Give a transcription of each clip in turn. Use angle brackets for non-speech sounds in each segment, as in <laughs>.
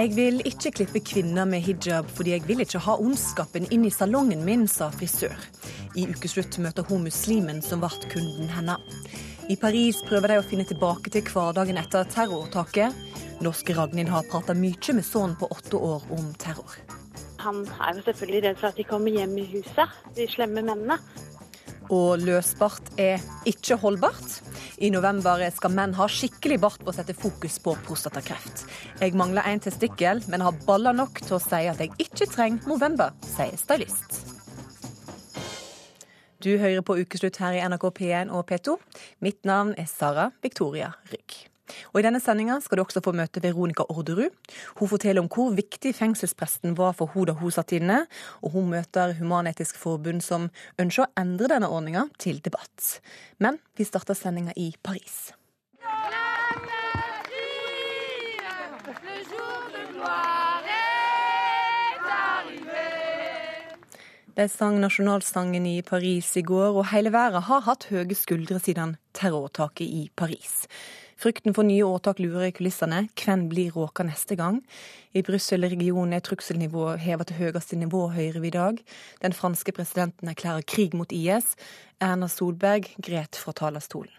Jeg vil ikke klippe kvinner med hijab fordi jeg vil ikke ha ondskapen inn i salongen min, sa frisør. I ukeslutt møter hun muslimen som ble kunden hennes. I Paris prøver de å finne tilbake til hverdagen etter terroråtaket. Norske Ragnhild har prata mye med sønnen på åtte år om terror. Han er jo selvfølgelig redd for at de kommer hjem i huset, de slemme mennene. Og løsbart er ikke holdbart. I november skal menn ha skikkelig bart på å sette fokus på prostatakreft. Jeg mangler en testikkel, men har baller nok til å si at jeg ikke trenger Movember, sier stylist. Du hører på Ukeslutt her i NRK P1 og P2. Mitt navn er Sara Victoria Rygg. Og I denne sendinga skal du også få møte Veronica Orderud. Hun forteller om hvor viktig fengselspresten var for henne da hun satt inne, og hun møter Human-Etisk Forbund som ønsker å endre denne ordninga til debatt. Men vi starter sendinga i Paris. De sang nasjonalsangen i Paris i går, og hele verden har hatt høye skuldre siden terroråtaket i Paris. Frykten for nye åtak lurer i kulissene. Hvem blir råka neste gang? I Brussel-regionen er trusselnivået hevet til høyeste nivå, hører vi i dag. Den franske presidenten erklærer krig mot IS. Erna Solberg gret fra talerstolen.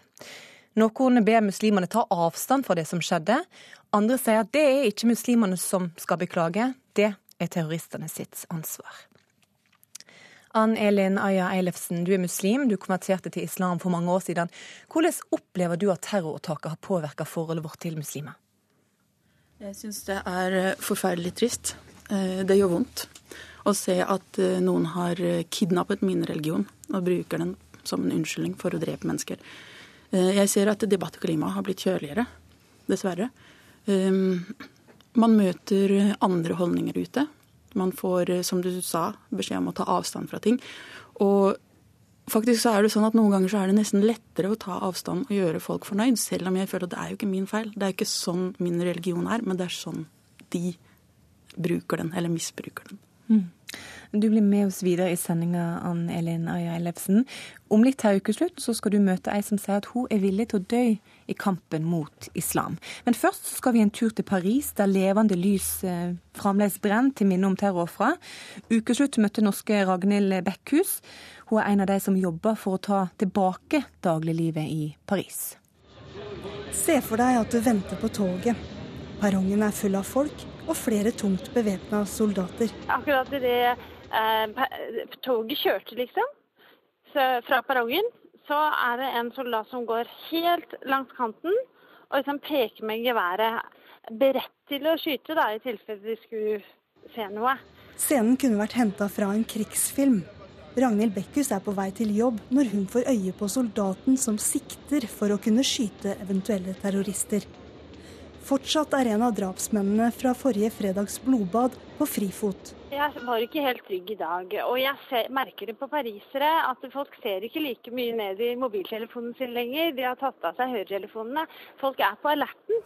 Noen ber muslimene ta avstand fra det som skjedde. Andre sier at det er ikke muslimene som skal beklage, det er terroristene sitt ansvar. Ann Elin Aya Eilefsen, du er muslim, du konverterte til islam for mange år siden. Hvordan opplever du at terroråtaket har påvirka forholdet vårt til muslimer? Jeg syns det er eh, forferdelig trist. Eh, det gjør vondt å se at eh, noen har kidnappet min religion og bruker den som en unnskyldning for å drepe mennesker. Jeg ser at debattklimaet har blitt kjøligere, dessverre. Man møter andre holdninger ute. Man får, eh, som du sa, beskjed om å ta avstand fra ting. Og faktisk så er det sånn at noen ganger så er det nesten lettere å ta avstand og gjøre folk fornøyd, selv om jeg føler at det er jo ikke min feil. Det er ikke sånn min religion er, men det er sånn de bruker den, eller misbruker den. Mm. Du blir med oss videre i sendinga, Ann Elin Aya Ellefsen. Om litt her ukeslutt så skal du møte ei som sier at hun er villig til å dø i kampen mot islam. Men først skal vi en tur til Paris, der levende lys eh, fremdeles brenner til minne om terrorofra. Ukeslutt møtte norske Ragnhild Bekkhus. Hun er en av de som jobber for å ta tilbake dagliglivet i Paris. Se for deg at du venter på toget. Perrongen er full av folk og flere tungt bevæpna soldater. Akkurat idet eh, toget kjørte, liksom, fra perrongen, så er det en soldat som går helt langs kanten og liksom peker med geværet, beredt til å skyte da, i tilfelle de skulle se noe. Scenen kunne vært henta fra en krigsfilm. Ragnhild Bekkhus er på vei til jobb når hun får øye på soldaten som sikter for å kunne skyte eventuelle terrorister. Fortsatt er en av drapsmennene fra forrige fredags blodbad på frifot. Jeg var ikke helt trygg i dag. Og jeg ser, merker det på parisere at folk ser ikke like mye ned i mobiltelefonen sin lenger. De har tatt av seg høretelefonene. Folk er på alerten.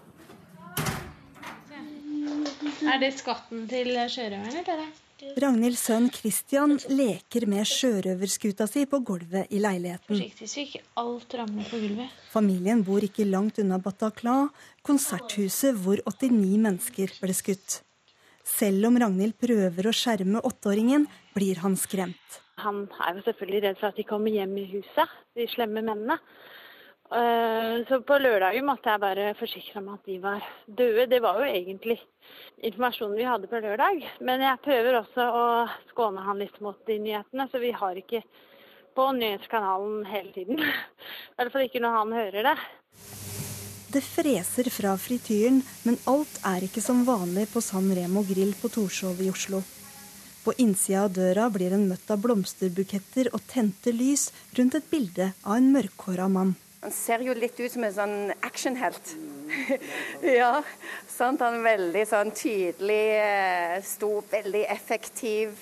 Er det skatten til sjørøverne, eller? Ragnhilds sønn Christian leker med sjørøverskuta si på gulvet i leiligheten. Forsiktig så ikke alt på gulvet. Familien bor ikke langt unna Bataclan, konserthuset hvor 89 mennesker ble skutt. Selv om Ragnhild prøver å skjerme åtteåringen, blir han skremt. Han er jo selvfølgelig redd for at de kommer hjem i huset, de slemme mennene. Eh, så på lørdagen måtte jeg bare forsikre meg at de var døde. Det var jo egentlig informasjonen vi hadde på lørdag. Men jeg prøver også å skåne han litt mot de nyhetene, så vi har ikke på nyhetskanalen hele tiden. <laughs> I hvert fall ikke når han hører det. Det freser fra frityren, men alt er ikke som vanlig på San Remo grill på Torshov i Oslo. På innsida av døra blir en møtt av blomsterbuketter og tente lys rundt et bilde av en mørkhåra mann. Han ser jo litt ut som en sånn actionhelt. <laughs> ja, sant? Han er veldig sånn tydelig, eh, stor, veldig effektiv,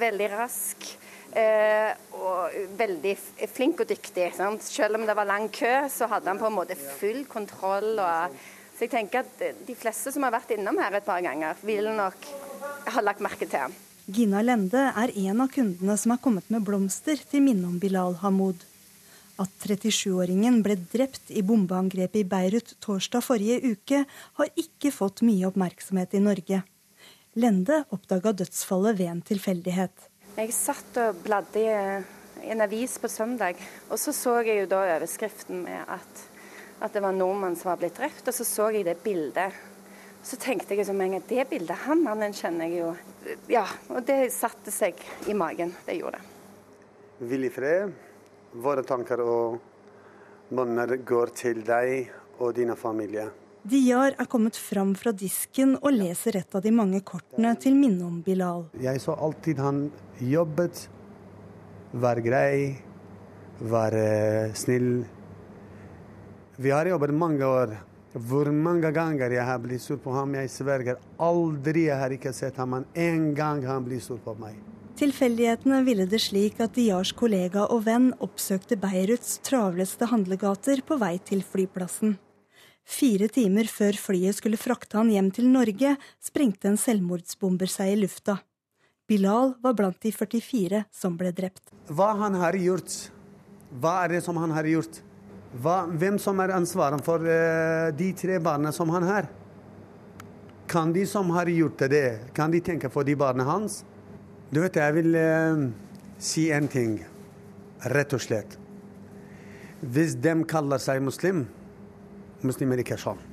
veldig rask. Eh, og veldig flink og dyktig. Sant? Selv om det var lang kø, så hadde han på en måte full kontroll. Og, så jeg tenker at de fleste som har vært innom her et par ganger, vil nok ha lagt merke til ham. Gina Lende er en av kundene som har kommet med blomster til minne om Bilal Hamoud. At 37-åringen ble drept i bombeangrepet i Beirut torsdag forrige uke, har ikke fått mye oppmerksomhet i Norge. Lende oppdaga dødsfallet ved en tilfeldighet. Jeg satt og bladde i en avis på søndag, og så så jeg jo da overskriften med at, at det var en nordmann som var blitt drept, og så så jeg det bildet. Så tenkte jeg som en gang det bildet, han mannen kjenner jeg jo. Ja, og det satte seg i magen. Det gjorde det. I fred. Våre tanker og bønner går til deg og dine familier. Diyar er kommet fram fra disken og leser et av de mange kortene til minne om Bilal. Jeg så alltid han jobbet, var grei, var uh, snill. Vi har jobbet mange år. Hvor mange ganger jeg har blitt sur på ham, jeg sverger aldri. Jeg har ikke sett ham, én gang han blir sur på meg. Tilfeldighetene ville det slik at Diyars kollega og venn oppsøkte Beiruts travleste handlegater på vei til flyplassen. Fire timer før flyet skulle frakte han hjem til Norge, sprengte en selvmordsbomber seg i lufta. Bilal var blant de 44 som ble drept. Hva han har gjort? Hva er det som han har gjort? Hva, hvem som er ansvaret for uh, de tre barna som han har? Kan de som har gjort det, kan de tenke på de barna hans? Du vet, jeg vil eh, si en ting, rett og slett. Hvis de kaller seg muslim, muslimer ikke er sånn.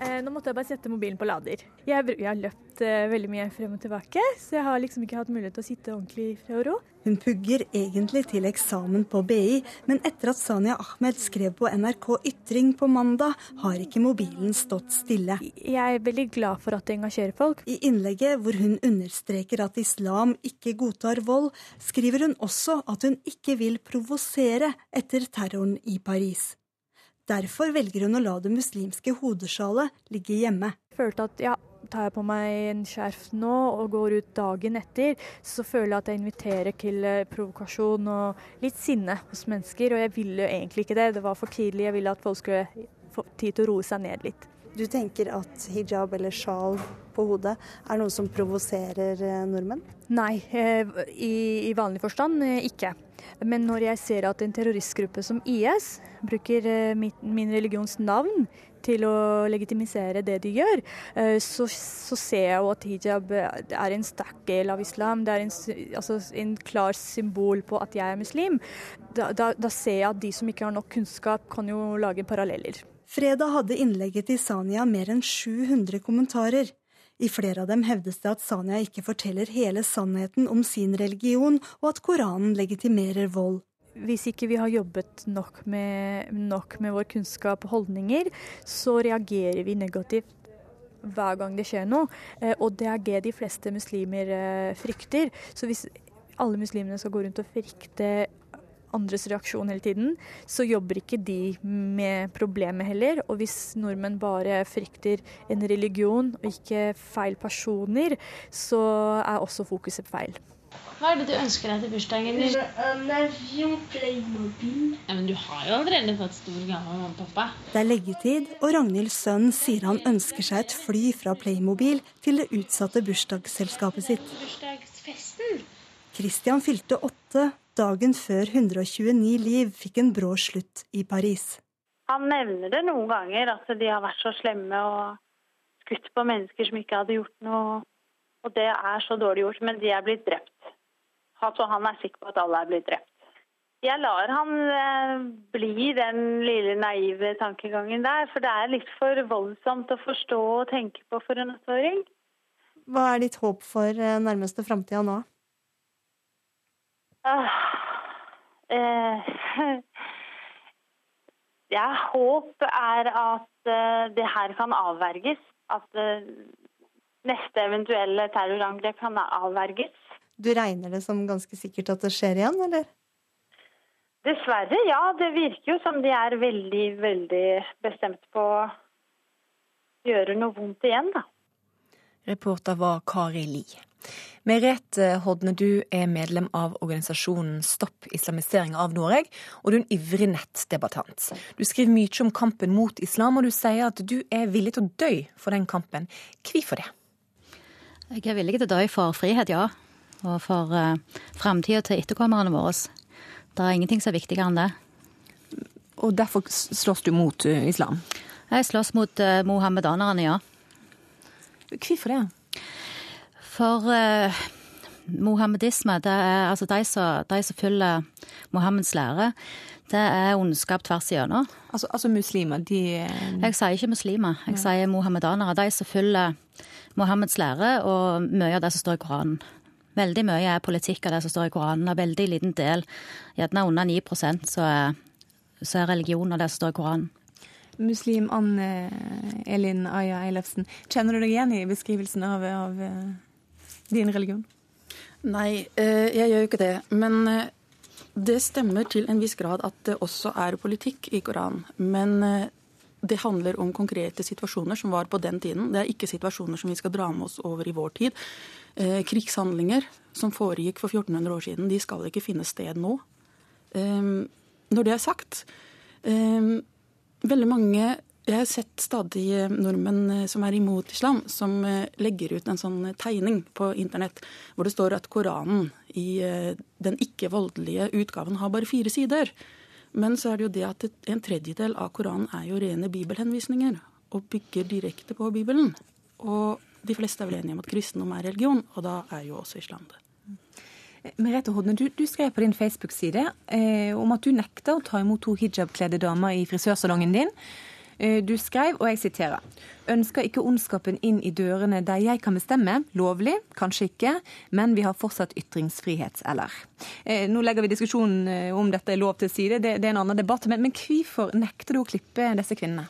Eh, nå måtte jeg bare sette mobilen på lader. Jeg, jeg har løpt eh, veldig mye frem og tilbake, så jeg har liksom ikke hatt mulighet til å sitte ordentlig i fred og ro. Hun pugger egentlig til eksamen på BI, men etter at Sanya Ahmed skrev på NRK Ytring på mandag, har ikke mobilen stått stille. Jeg er veldig glad for at det engasjerer folk. I innlegget hvor hun understreker at islam ikke godtar vold, skriver hun også at hun ikke vil provosere etter terroren i Paris. Derfor velger hun å la det muslimske hodesjalet ligge hjemme. Jeg følte at ja, tar jeg på meg en skjerf nå og går ut dagen etter, så føler jeg at jeg inviterer til eh, provokasjon og litt sinne hos mennesker. Og jeg ville egentlig ikke det. Det var for tidlig. Jeg ville at folk skulle få tid til å roe seg ned litt. Du tenker at hijab eller sjal på hodet er noe som provoserer eh, nordmenn? Nei, eh, i, i vanlig forstand ikke. Men når jeg ser at en terroristgruppe som IS bruker eh, min religions navn til å legitimisere det de gjør, eh, så, så ser jeg jo at hijab er en sterk del av islam. Det er en, altså en klar symbol på at jeg er muslim. Da, da, da, ser jeg at de som ikke har nok kunnskap, kan jo lage paralleller. Fredag hadde innlegget til Sania mer enn 700 kommentarer. I flere av dem hevdes det at Sanya ikke forteller hele sannheten om sin religion, og at Koranen legitimerer vold. Hvis ikke vi har jobbet nok med, nok med vår kunnskap og holdninger, så reagerer vi negativt hver gang det skjer noe. Eh, og det er det de fleste muslimer eh, frykter. Så hvis alle muslimene skal gå rundt og frykte andres reaksjon hele tiden, så jobber ikke de med problemet heller. Og hvis nordmenn bare frykter en religion og ikke feil personer, så er også fokuset feil. Hva er det du ønsker deg til bursdagen din? Ja, men du har jo allerede fått stor gave av mamma og pappa. Det er leggetid, og Ragnhilds sønn sier han ønsker seg et fly fra Playmobil til det utsatte bursdagsselskapet sitt. Bursdagsfesten? Christian fylte åtte dagen før 129 liv fikk en brå slutt i Paris. Han nevner det noen ganger, at de har vært så slemme og skutt på mennesker som ikke hadde gjort noe. Og det er så dårlig gjort, men de er blitt drept. Altså, han er sikker på at alle er blitt drept. Jeg lar han eh, bli den lille naive tankegangen der, for det er litt for voldsomt å forstå og tenke på for en åtteåring. Hva er ditt håp for eh, nærmeste framtida nå? Uh, uh, <laughs> ja, håp er at uh, det her kan avverges. At neste eventuelle terrorangrep kan avverges. Du regner det som ganske sikkert at det skjer igjen, eller? Dessverre, ja. Det virker jo som de er veldig, veldig bestemt på å gjøre noe vondt igjen, da. Reporter var Kari Li. Merete Hodne, du er medlem av organisasjonen Stopp islamisering av Norge, og du er en ivrig nettdebattant. Du skriver mye om kampen mot islam, og du sier at du er villig til å dø for den kampen. Hvorfor det? Jeg er villig til å dø for frihet, ja. Og for uh, framtida til etterkommerne våre. Det er ingenting som er viktigere enn det. Og derfor slåss du mot uh, islam? Jeg slåss mot uh, mohammedanerne, ja. Hvorfor det? For uh, mohammedisme, det er altså de som, de som følger Mohammeds lære, det er ondskap tvers igjennom. Altså, altså muslimer, de Jeg sier ikke muslimer, jeg ja. sier mohammedanere. De som følger Mohammeds lære og mye av det som står i Koranen. Veldig mye er politikk av det som står i Koranen, og veldig liten del, gjerne under 9 så er, så er religion av det som står i Koranen. Muslim Anne Elin Aya Eilefsen, kjenner du deg igjen i beskrivelsen av, av din religion? Nei, eh, jeg gjør jo ikke det. Men eh, det stemmer til en viss grad at det også er politikk i Koranen. Men eh, det handler om konkrete situasjoner som var på den tiden. Det er ikke situasjoner som vi skal dra med oss over i vår tid. Krigshandlinger som foregikk for 1400 år siden, de skal ikke finne sted nå. Når det er sagt Veldig mange jeg har sett stadig eh, nordmenn eh, som er imot islam, som eh, legger ut en sånn tegning på internett hvor det står at Koranen i den ikke-voldelige utgaven har bare fire sider. Men så er det jo det at en tredjedel av Koranen er jo rene bibelhenvisninger og bygger direkte på Bibelen. Og de fleste er vel enige om at kristendom er religion, og da er jo også islam det. Merete Hodne, du, du, skrev på din Facebook-side eh, om at du nekta å ta imot to hijabkledde damer i frisørsalongen din. Eh, du skrev, og jeg siterer, ønsker ikke ondskapen inn i dørene der jeg kan bestemme. Lovlig, kanskje ikke, men vi har fortsatt ytringsfrihet, eller? Eh, nå legger vi diskusjonen eh, om dette er lov til side, det, det er en annen debatt. Men, men hvorfor nekter du å klippe disse kvinnene?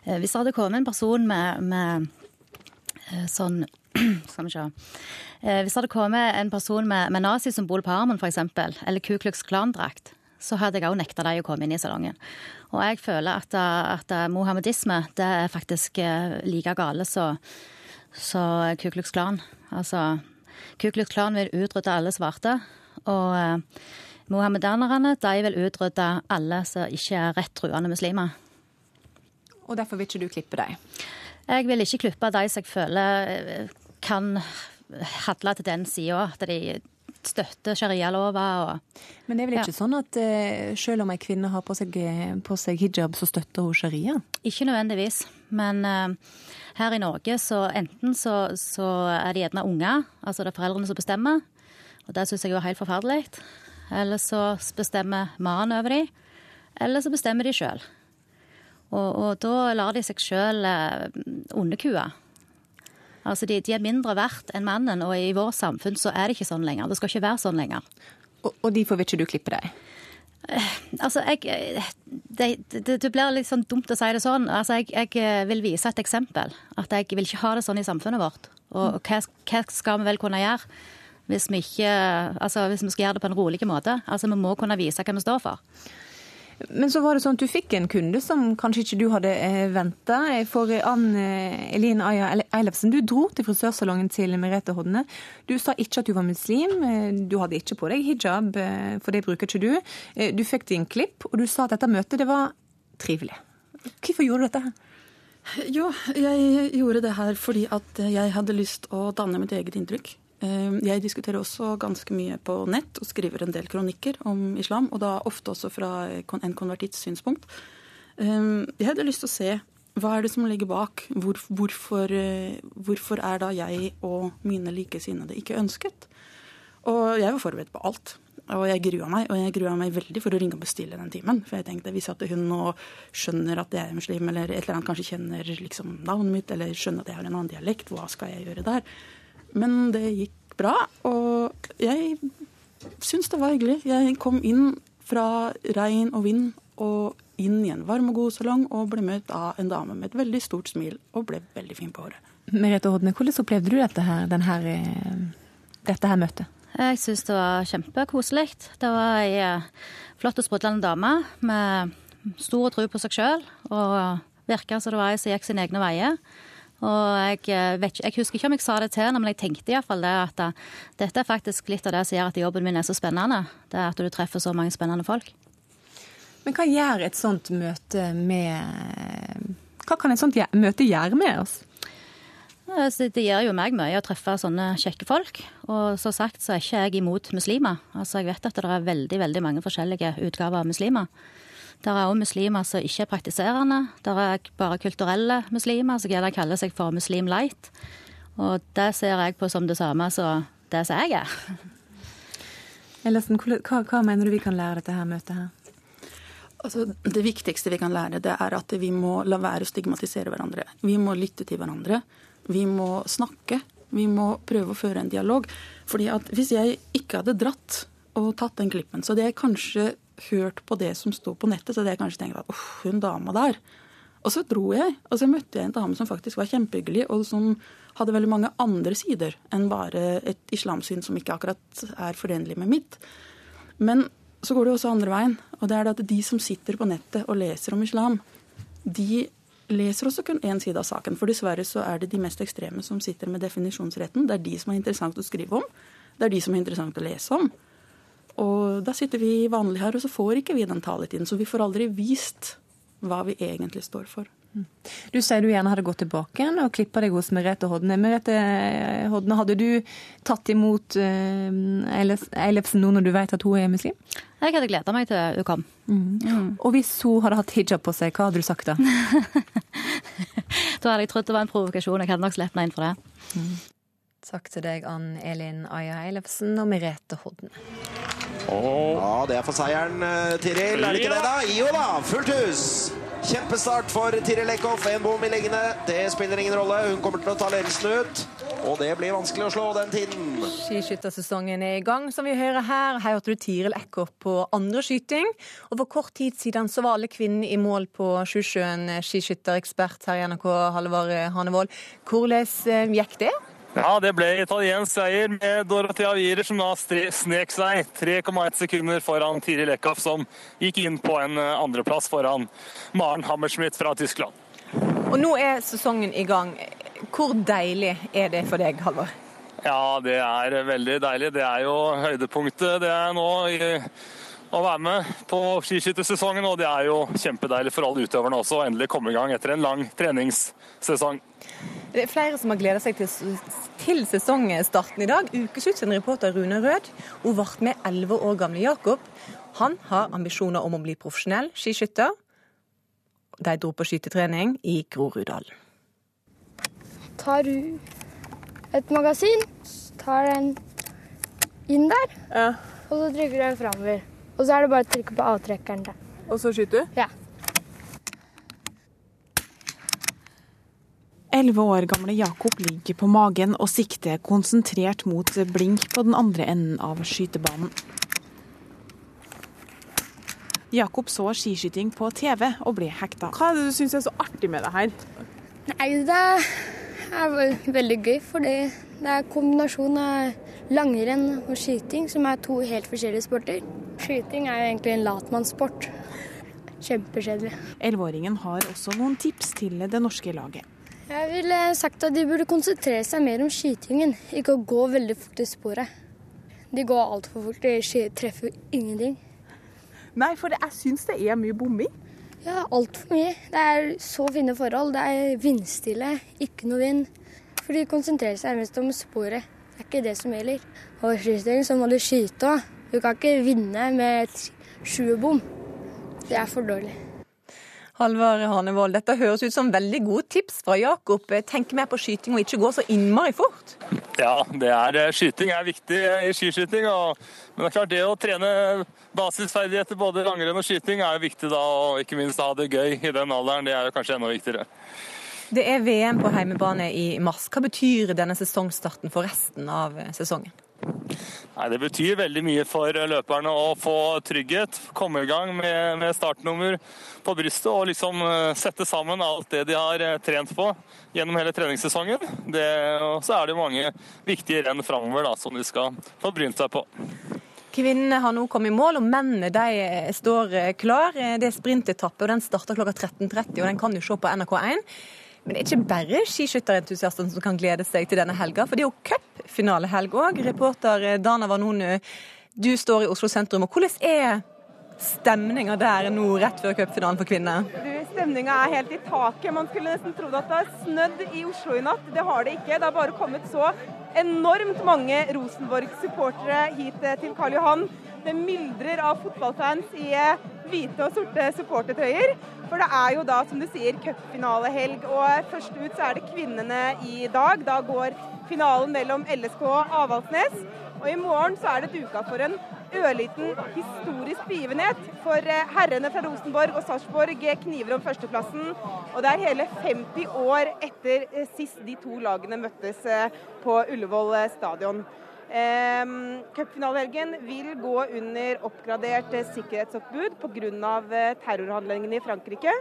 Hvis det hadde kommet en person med, med sånn <clears throat> Skal vi se. Hvis det hadde kommet en person med, med nazisymbol på armen, f.eks., eller Ku Klux Klan-drakt, så hadde jeg òg nekta dem å komme inn i salongen. Og jeg føler at, at mohammedisme det er faktisk eh, like gale som Ku Klux Klan. Altså, Ku Klux Klan vil utrydde alle svarte. Og eh, mohammedanerne de vil utrydde alle som ikke er rett truende muslimer. Og derfor vil ikke du klippe dem? Jeg vil ikke klippe de som jeg føler eh, kan handle til den sida. At de støtter sharialover. Men det er vel ikke ja. sånn at uh, selv om ei kvinne har på seg, på seg, hijab, så støtter hun sharia? Ikke nødvendigvis. Men uh, her i Norge så enten så, så, er det gjerne unger, altså det er foreldrene som bestemmer. Og det syns jeg er helt forferdelig. Eller så bestemmer mannen over dem. Eller så bestemmer de sjøl. Og, og, da lar de seg sjøl underkue. Altså de, de er mindre verdt enn mannen, og i vårt samfunn så er det ikke sånn lenger. Det skal ikke være sånn lenger. Og, og derfor vil ikke du klippe deg? Eh, altså, jeg det, det, det, blir litt sånn dumt å si det sånn. Altså, jeg, jeg, eh, vil vise et eksempel. At jeg vil ikke ha det sånn i samfunnet vårt. Og, og hva, hva, skal vi vel kunne gjøre hvis vi, ikke, altså, hvis vi skal gjøre det på en rolig måte? Altså, Vi må kunne vise hva vi står for. Men så var det sånn at du fikk en kunde som kanskje ikke du hadde eh, venta. For Ann eh, Elin Aya Eilefsen, du dro til frisørsalongen til Merete Hodne. Du sa ikke at du var muslim. Eh, du hadde ikke på deg hijab, for det bruker ikke du. Du fikk din klipp, og du sa at dette møtet det var trivelig. Hvorfor gjorde du dette? Jo, jeg gjorde det her fordi at jeg hadde lyst å danne mitt eget inntrykk. Ehm, jeg diskuterer også ganske mye på nett og skriver en del kronikker om islam, og da ofte også fra en konvertitts synspunkt. Ehm, jeg hadde lyst til å se hva er det som ligger bak. Hvorfor, eh, hvorfor, er da jeg og mine likesinnede ikke ønsket? Og jeg var forberedt på alt. Og jeg grua meg, og jeg grua meg veldig for å ringe og bestille den timen. For jeg tenkte hvis hun nå skjønner at jeg er muslim, eller et eller annet kanskje kjenner liksom navnet mitt, eller skjønner at jeg har en annen dialekt, hva skal jeg gjøre der? Men det gikk bra, og jeg syns det var hyggelig. Jeg kom inn fra regn og vind og inn i en varm og god salong og ble møtt av en dame med et veldig stort smil og ble veldig fin på håret. Merete Hodne, hvordan opplevde du dette her, her, eh, dette her møtet? Jeg syns det var kjempekoselig. Det var ei eh, flott og sprudlende dame med stor tro på seg sjøl, og virka som det var ei som gikk sine egne veier. Og jeg, eh, vet, jeg, husker ikke om jeg sa det til henne, men jeg tenkte iallfall det at uh, dette er faktisk litt av det som gjør at jobben min er så spennende. Det er at du treffer så mange spennende folk. Men hva gjør et sånt møte med Hva kan et sånt møte gjøre med oss? Det gjør jo meg mye å treffe sånne kjekke folk. Og som sagt så er ikke jeg imot muslimer. Altså Jeg vet at det er veldig veldig mange forskjellige utgaver av muslimer. Det er òg muslimer som ikke er praktiserende. Det er bare kulturelle muslimer som gjerne kaller seg for muslim light. Og det ser jeg på som det samme som det som jeg er. <laughs> Ellersen, hva, hva mener du vi kan lære dette her møtet her? Altså, det viktigste vi kan lære, det er at vi må la være å stigmatisere hverandre. Vi må lytte til hverandre. Vi må snakke. Vi må prøve å føre en dialog. Fordi at hvis jeg ikke hadde dratt og tatt den klippen, så hadde jeg kanskje hørt på det som sto på nettet, så hadde jeg kanskje tenkt at uff, hun dama der. Og så dro jeg, og så møtte jeg en dame som faktisk var kjempehyggelig, og som hadde veldig mange andre sider enn bare et islamsyn som ikke akkurat er forenlig med mitt. Men så går det også andre veien, og det er at de som sitter på nettet og leser om islam, de leser også kun én side av saken. For dessverre så er det de mest ekstreme som sitter med definisjonsretten. Det er de som er interessant å skrive om. Det er de som er interessant å lese om. Og da sitter vi vanlig her, og så får ikke vi den taletiden. Så vi får aldri vist hva vi egentlig står for. Du sier du gjerne hadde gått tilbake igjen og klippa deg hos Merete Hodne. Merete Hodne, hadde du tatt imot Eilefsen nå når du vet at hun er muslim? Jeg hadde gleda meg til hun kom. Mm. Mm. Og hvis hun hadde hatt hijab på seg, hva hadde du sagt da? <laughs> da hadde jeg trodd det var en provokasjon. Jeg hadde nok sluppet meg inn for det. Mm. Takk til deg, Ann Elin Aya Eilefsen og Merete Hodne. Oh. Ja, det er for seieren, Tiril. Er det ikke det, da? Jo da, fullt hus! Kjempestart for Tiril Eckhoff. En bom i liggende. Det spiller ingen rolle. Hun kommer til å ta ledelsen ut. Og det blir vanskelig å slå den tiden. Skiskyttersesongen er i gang, som vi hører her. Her hørte du Tiril Eckhoff på andre skyting. Og for kort tid siden så var alle kvinnene i mål på Sjusjøen. Skiskytterekspert her i NRK, Halvard Hanevold. Hvordan gikk det? Ja, det ble italiensk seier med Dorothea Wierer, som da snek seg 3,1 sekunder foran Tiril Lekhoff, som gikk inn på en andreplass foran Maren Hammersmith fra Tyskland. Og nå er sesongen i gang. Hvor deilig er det for deg, Halvor? Ja, det er veldig deilig. Det er jo høydepunktet det er nå å være med på skiskyttersesongen, og det er jo kjempedeilig for alle utøverne også å endelig komme i gang etter en lang treningssesong. Det er flere som har gleda seg til, til sesongstarten i dag. Ukeslutt sin reporter Rune Rød. Hun ble med 11 år gamle Jakob. Han har ambisjoner om å bli profesjonell skiskytter. De dro på skytetrening i Groruddalen. Tar du et magasin, tar den inn der, ja. og så trykker du den framover. Og så er det bare å trykke på avtrekkeren der. Og så skyter du? Ja. Elleve år gamle Jakob ligger på magen og sikter konsentrert mot blink på den andre enden av skytebanen. Jakob så skiskyting på TV og ble hekta. Hva er det du syns er så artig med det her? Nei, det er veldig gøy, fordi det er kombinasjon av langrenn og skyting, som er to helt forskjellige sporter. Skyting er jo egentlig en latmannssport. Kjempekjedelig. Elleveåringen har også noen tips til det norske laget. Jeg ville sagt at de burde konsentrere seg mer om skytingen, ikke å gå veldig fort i sporet. De går altfor fort, de treffer ingenting. Nei, for jeg syns det er mye bomming. Ja, altfor mye. Det er så fine forhold. Det er vindstille, ikke noe vind. For de konsentrerer seg mest om sporet. Det er ikke det som gjelder. Og skyting så må du skyte òg. Du kan ikke vinne med et sjuerbom. Det er for dårlig. Halvard Hanevold, dette høres ut som veldig gode tips fra Jakob. Tenk mer på skyting og ikke gå så innmari fort. Ja, det er, skyting er viktig i skiskyting. Og, men det er klart det å trene basisferdigheter både langrenn og skyting er viktig da, og ikke minst ha det gøy i den alderen. Det er jo kanskje enda viktigere. Det er VM på heimebane i mars. Hva betyr denne sesongstarten for resten av sesongen? Nei, Det betyr veldig mye for løperne å få trygghet, komme i gang med, med startnummer på brystet og liksom sette sammen alt det de har trent på gjennom hele treningssesongen. Det, og så er det mange viktige renn framover da, som de skal få brynt seg på. Kvinnene har nå kommet i mål, og mennene de står klar. Det er sprintetappe, og den starter klokka 13.30, og den kan du se på NRK1. Men det er ikke bare skiskytterentusiastene som kan glede seg til denne helga, for det er jo cupfinalehelg òg. Reporter Dana Vanonu, du står i Oslo sentrum. og Hvordan er stemninga der nå rett før cupfinalen for kvinner? Stemninga er helt i taket. Man skulle nesten trodd at det har snødd i Oslo i natt. Det har det ikke. Det har bare kommet så enormt mange Rosenborg-supportere hit til Karl Johan. Det myldrer av fotballfans i eh, hvite og sorte supportertrøyer. For det er jo da, som du sier, cupfinalehelg. Og først ut så er det kvinnene i dag. Da går finalen mellom LSK og Avaldsnes. Og i morgen så er det duka for en ørliten historisk begivenhet. For eh, herrene fra Rosenborg og Sarpsborg kniver om førsteplassen. Og det er hele 50 år etter eh, sist de to lagene møttes eh, på Ullevål stadion. Eh, Cupfinalehelgen vil gå under oppgradert sikkerhetsoppbud pga. terrorhandlingene i Frankrike.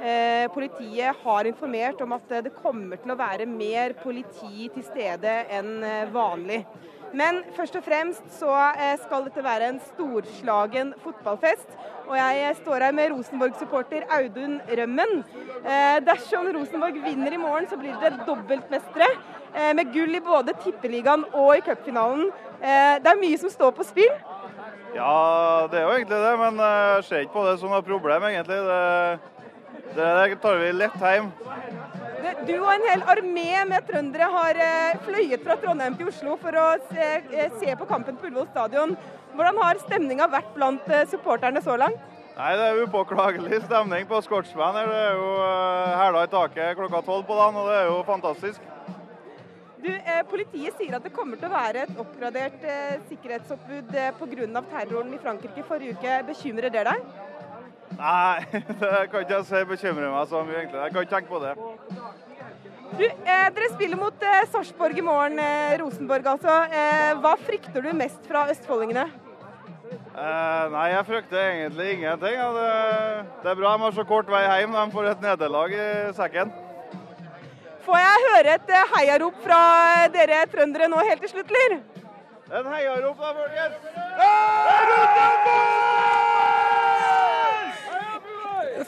Eh, politiet har informert om at det kommer til å være mer politi til stede enn vanlig. Men først og fremst så eh, skal dette være en storslagen fotballfest. Og jeg står her med Rosenborg-supporter Audun Rømmen. Eh, dersom Rosenborg vinner i morgen, så blir det dobbeltmestere. Eh, med gull i både tippeligaen og i cupfinalen. Det er mye som står på spill. Ja, det er jo egentlig det, men jeg ser ikke på det som noe problem, egentlig. Det, det tar vi lett hjem. Du og en hel armé med trøndere har eh, fløyet fra Trondheim til Oslo for å se, eh, se på kampen på Ullevål stadion. Hvordan har stemninga vært blant eh, supporterne så langt? Nei, Det er upåklagelig stemning på Scotsman. Det er jo hæla i taket klokka tolv på dagen, og det er jo fantastisk. Du, eh, Politiet sier at det kommer til å være et oppgradert eh, sikkerhetsoppbud eh, pga. terroren i Frankrike forrige uke. Bekymrer det deg? Nei, <laughs> det kan ikke jeg si bekymrer meg så mye, egentlig. Jeg kan ikke tenke på det. Du, eh, dere spiller mot eh, Sarpsborg i morgen, eh, Rosenborg altså. Eh, hva frykter du mest fra østfoldingene? Eh, nei, jeg frykter egentlig ingenting. Det, det, er bra de har så kort vei hjem. De får et nederlag i sekken. Får jeg høre et eh, heiarop fra dere trøndere nå helt til slutt, eller? En heiarop da, folkens!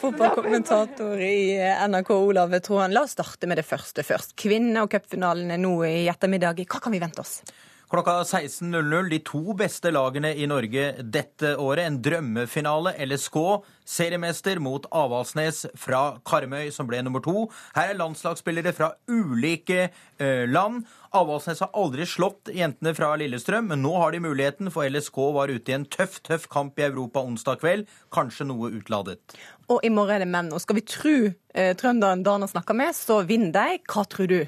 Fotballkommentator i NRK, Olav Troen. La oss starte med det første først. Kvinne- og cupfinalen er nå i ettermiddag. Hva kan vi vente oss? Klokka 16.00 de to beste lagene i Norge dette året. En drømmefinale. LSK seriemester mot Avaldsnes fra Karmøy, som ble nummer to. Her er landslagsspillere fra ulike land. Avaldsnes har aldri slått jentene fra Lillestrøm, men nå har de muligheten, for LSK var ute i en tøff, tøff kamp i Europa onsdag kveld. Kanskje noe utladet. Og i morgen er det menn. Og skal vi tro eh, trønderen Dana snakker med, så vinner de. Hva tror du?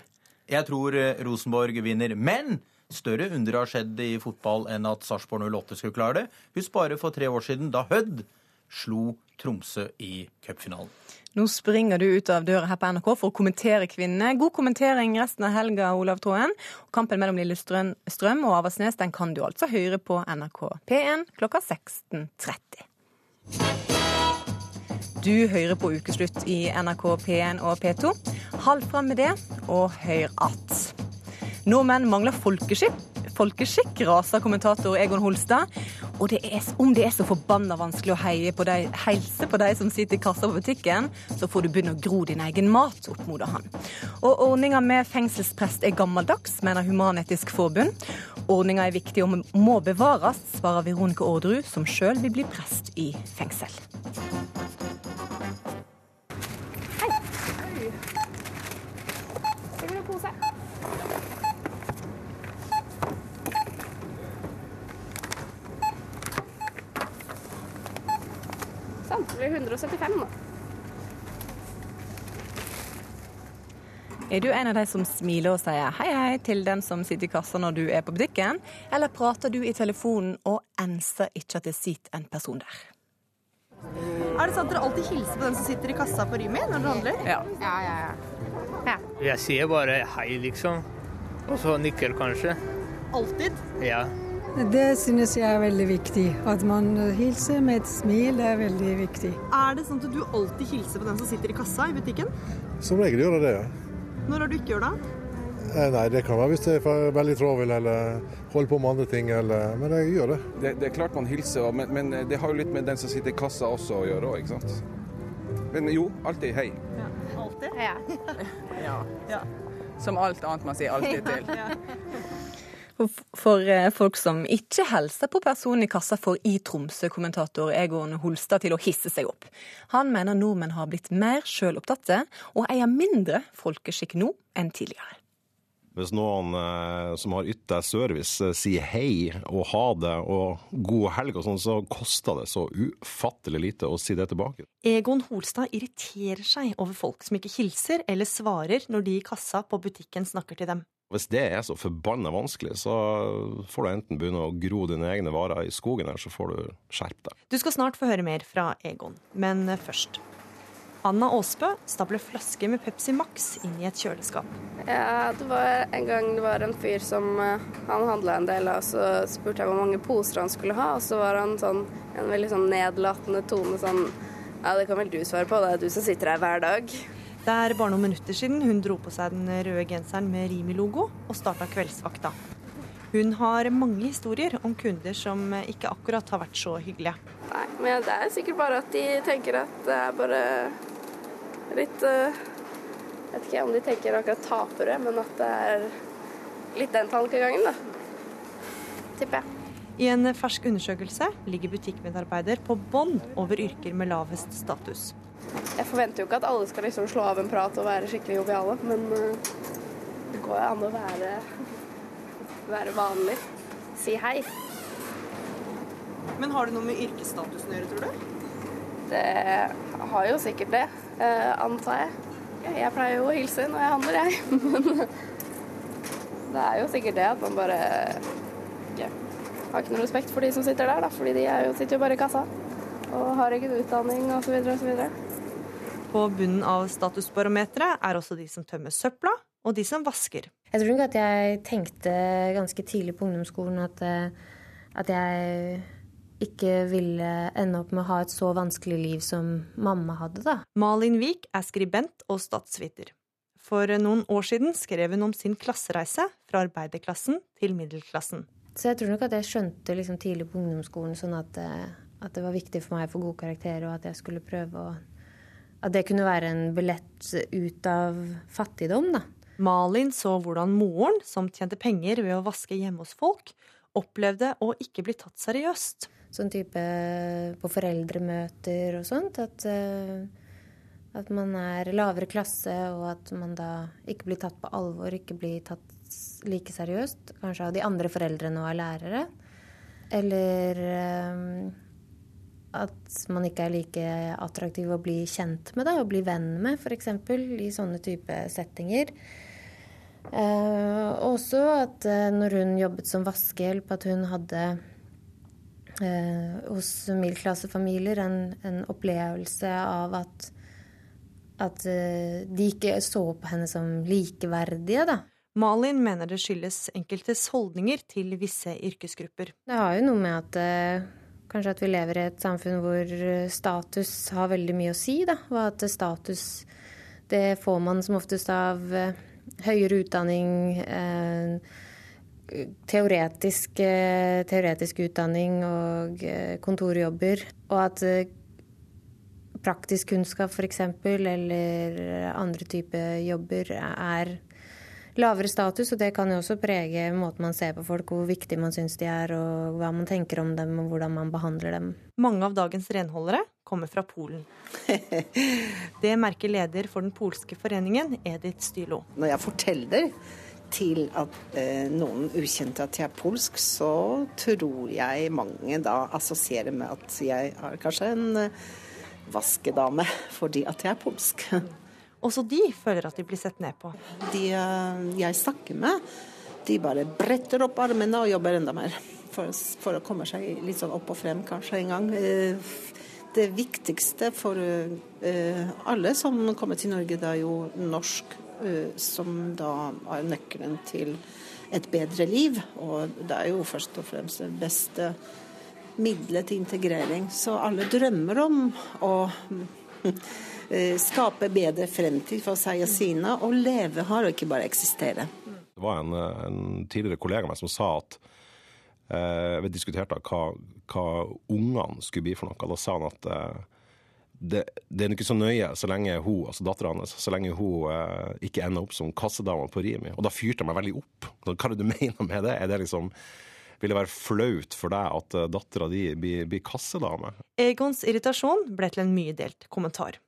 Jeg tror Rosenborg vinner. Men større under har skjedd i fotball enn at Sarpsborg 08 skulle klare det. Husk bare for tre år siden, da Hødd slo Tromsø i cupfinalen. Nå springer du ut av døra her på NRK for å kommentere kvinnene. God kommentering resten av helga, Olav Tråen. Kampen mellom Lillestrøm og Avaldsnes den kan du altså høre på NRK P1 klokka 16.30. Du hører på Ukeslutt i NRK P1 og P2. Hold fram med det, og hør at. Nordmenn mangler folkeskikk, folkeskikk raser kommentator Egon Holstad. Og det er, om det er så forbanna vanskelig å heie på de, helse på de som sitter i kassa på butikken, så får du begynne å gro din egen mat, oppmoder han. Og ordninga med fengselsprest er gammeldags, mener Human-Etisk Forbund. Ordninga er viktig og må bevares, svarer Veronica Orderud, som sjøl vil bli prest i fengsel. blir 175 nå. Er du en av de som smiler og sier hei hei til den som sitter i kassa når du er på butikken, eller prater du i telefonen og enser ikke at det sitter en person der? Er det sant at dere alltid hilser på den som sitter i kassa på Rymi når dere handler? Ja. ja, ja, ja. ja. Jeg sier bare hei, liksom. Og så nikker kanskje. Alltid? Ja. Det synes jeg er veldig viktig. At man hilser med et smil, det er veldig viktig. Er det sånn at du alltid hilser på den som sitter i kassa i butikken? Som regel gjør jeg det, ja. Når har du ikke gjort det? Eh, nei, Det kan være hvis jeg er veldig travel eller holder på med andre ting. Eller, men jeg gjør det. det. det. er klart man hilser, men, men, det har jo litt med den som sitter i kassa også å gjøre òg, ikke sant. Men jo, alltid hei. Ja. Alltid? Ja. ja. <laughs> ja. Som alt annet man sier alltid til. ja. For eh, folk som ikke hilser på personen i kassa, får i Tromsø-kommentator Egon Holstad til å hisse seg opp. Han mener nordmenn har blitt mer sjølopptatte og eier mindre folkeskikk nå enn tidligere. Hvis noen eh, som har ytt deg service, eh, sier hei og ha det og god helg og sånn, så koster det så ufattelig lite å si det tilbake. Egon Holstad irriterer seg over folk som ikke hilser eller svarer når de i kassa på butikken snakker til dem. Hvis det er så forbanna vanskelig, så får du enten begynne å gro dine egne varer i skogen, eller så får du skjerpe deg. Du skal snart få høre mer fra Egon, men først. Anna Aasbø stabler flasker med Pepsi Max inn i et kjøleskap. Ja, det var En gang det var en fyr som uh, han handla en del av, så spurte jeg hvor mange poser han skulle ha, og så var han sånn en veldig sånn nedlatende tone sånn Ja, det kan vel du svare på, det er du som sitter her hver dag. Det er bare noen minutter siden hun dro på seg den røde genseren med Rimi-logo og starta kveldsvakta. Hun har mange historier om kunder som ikke akkurat har vært så hyggelige. Nei, men det er sikkert bare at de tenker at det er bare litt uh, Jeg vet ikke om de tenker akkurat tapere, men at det er litt den tankegangen, da. Tipper jeg. I en fersk undersøkelse ligger butikkmedarbeider på bånn over yrker med lavest status. Jeg forventer jo ikke at alle skal liksom slå av en prat og være skikkelig joviale, men uh, det går jo an å være, <laughs> være vanlig. Si hei. Men har det noe med yrkesstatusen å gjøre, tror du? Det har jo sikkert det, uh, antar jeg. Jeg pleier jo å hilse når jeg handler, jeg. <laughs> Men det er jo sikkert det at man bare ikke har ikke noe respekt for de som sitter der, da, fordi de jo, sitter jo bare i kassa og har ikke utdanning osv. osv. På bunnen av statusbarometeret er også de som tømmer søpla, og de som vasker. Jeg tror nok at jeg tenkte ganske tidlig på ungdomsskolen at, at jeg ikke ville ende opp med å ha et så vanskelig liv som mamma hadde, da. Malin Vik er skribent og statsviter. For noen år siden skrev hun om sin klassereise fra arbeiderklassen til middelklassen. Så jeg tror nok at jeg skjønte liksom tidlig på ungdomsskolen sånn at, at det var viktig for meg å få gode karakterer, og at jeg skulle prøve å At det kunne være en billett ut av fattigdom, da. Malin så hvordan moren, som tjente penger ved å vaske hjemme hos folk, opplevde å ikke bli tatt seriøst. Sånn type på foreldremøter og sånt. At, at man er lavere klasse, og at man da ikke blir tatt på alvor, ikke blir tatt like seriøst. Kanskje av de andre foreldrene og av lærere. Eller at man ikke er like attraktiv å bli kjent med, da, å bli venn med, f.eks. i sånne type settinger. Eh, også at eh, når hun jobbet som vaskehjelp, at hun hadde eh, hos middelklassefamilier en, en, opplevelse av at, at de ikke så på henne som likeverdige, da. Malin mener det skyldes enkeltes holdninger til visse yrkesgrupper. Det har jo noe med at kanskje at vi lever i et samfunn hvor status har veldig mye å si, da. Og at status det får man som oftest av eh, høyere utdanning, eh, teoretisk, teoretisk, utdanning og kontorjobber. Og at praktisk kunnskap f.eks. eller andre typer jobber er lavere status, og det kan jo også prege måten man ser på folk, hvor viktig man syns de er, og hva man tenker om dem, og hvordan man behandler dem. Mange av dagens renholdere kommer fra Polen. <laughs> Det merker leder for den polske foreningen, Edith Stylo. Når jeg forteller til at, eh, noen ukjente at jeg er polsk, så tror jeg mange da assosierer med at jeg er kanskje en eh, vaskedame fordi at jeg er polsk. Også de føler at de blir sett ned på. De jeg snakker med, de bare bretter opp armene og jobber enda mer. For, for å komme seg litt sånn opp og frem kanskje en gang. Det viktigste for alle som kommer til Norge, det er jo norsk, som da er nøkkelen til et bedre liv. Og det er jo først og fremst det beste middelet til integrering. Så alle drømmer om å <laughs> skape bedre fremtid for seg og sine, og leve her og ikke bare eksistere. Det var en, en tidligere kollega av meg som sa at eh, vi diskuterte hva, hva ungene skulle bli for noe. Da sa han at eh, det, det, er ikke så nøye så lenge hun, altså dattera hans, så lenge hun eh, ikke ender opp som kassedame på Rimi. Og da fyrte jeg meg veldig opp. Hva er det du <laughs> mener med det? Er det liksom vil det være flaut for deg at dattera di blir, blir kassedame? Egons irritasjon ble til en mye delt kommentar.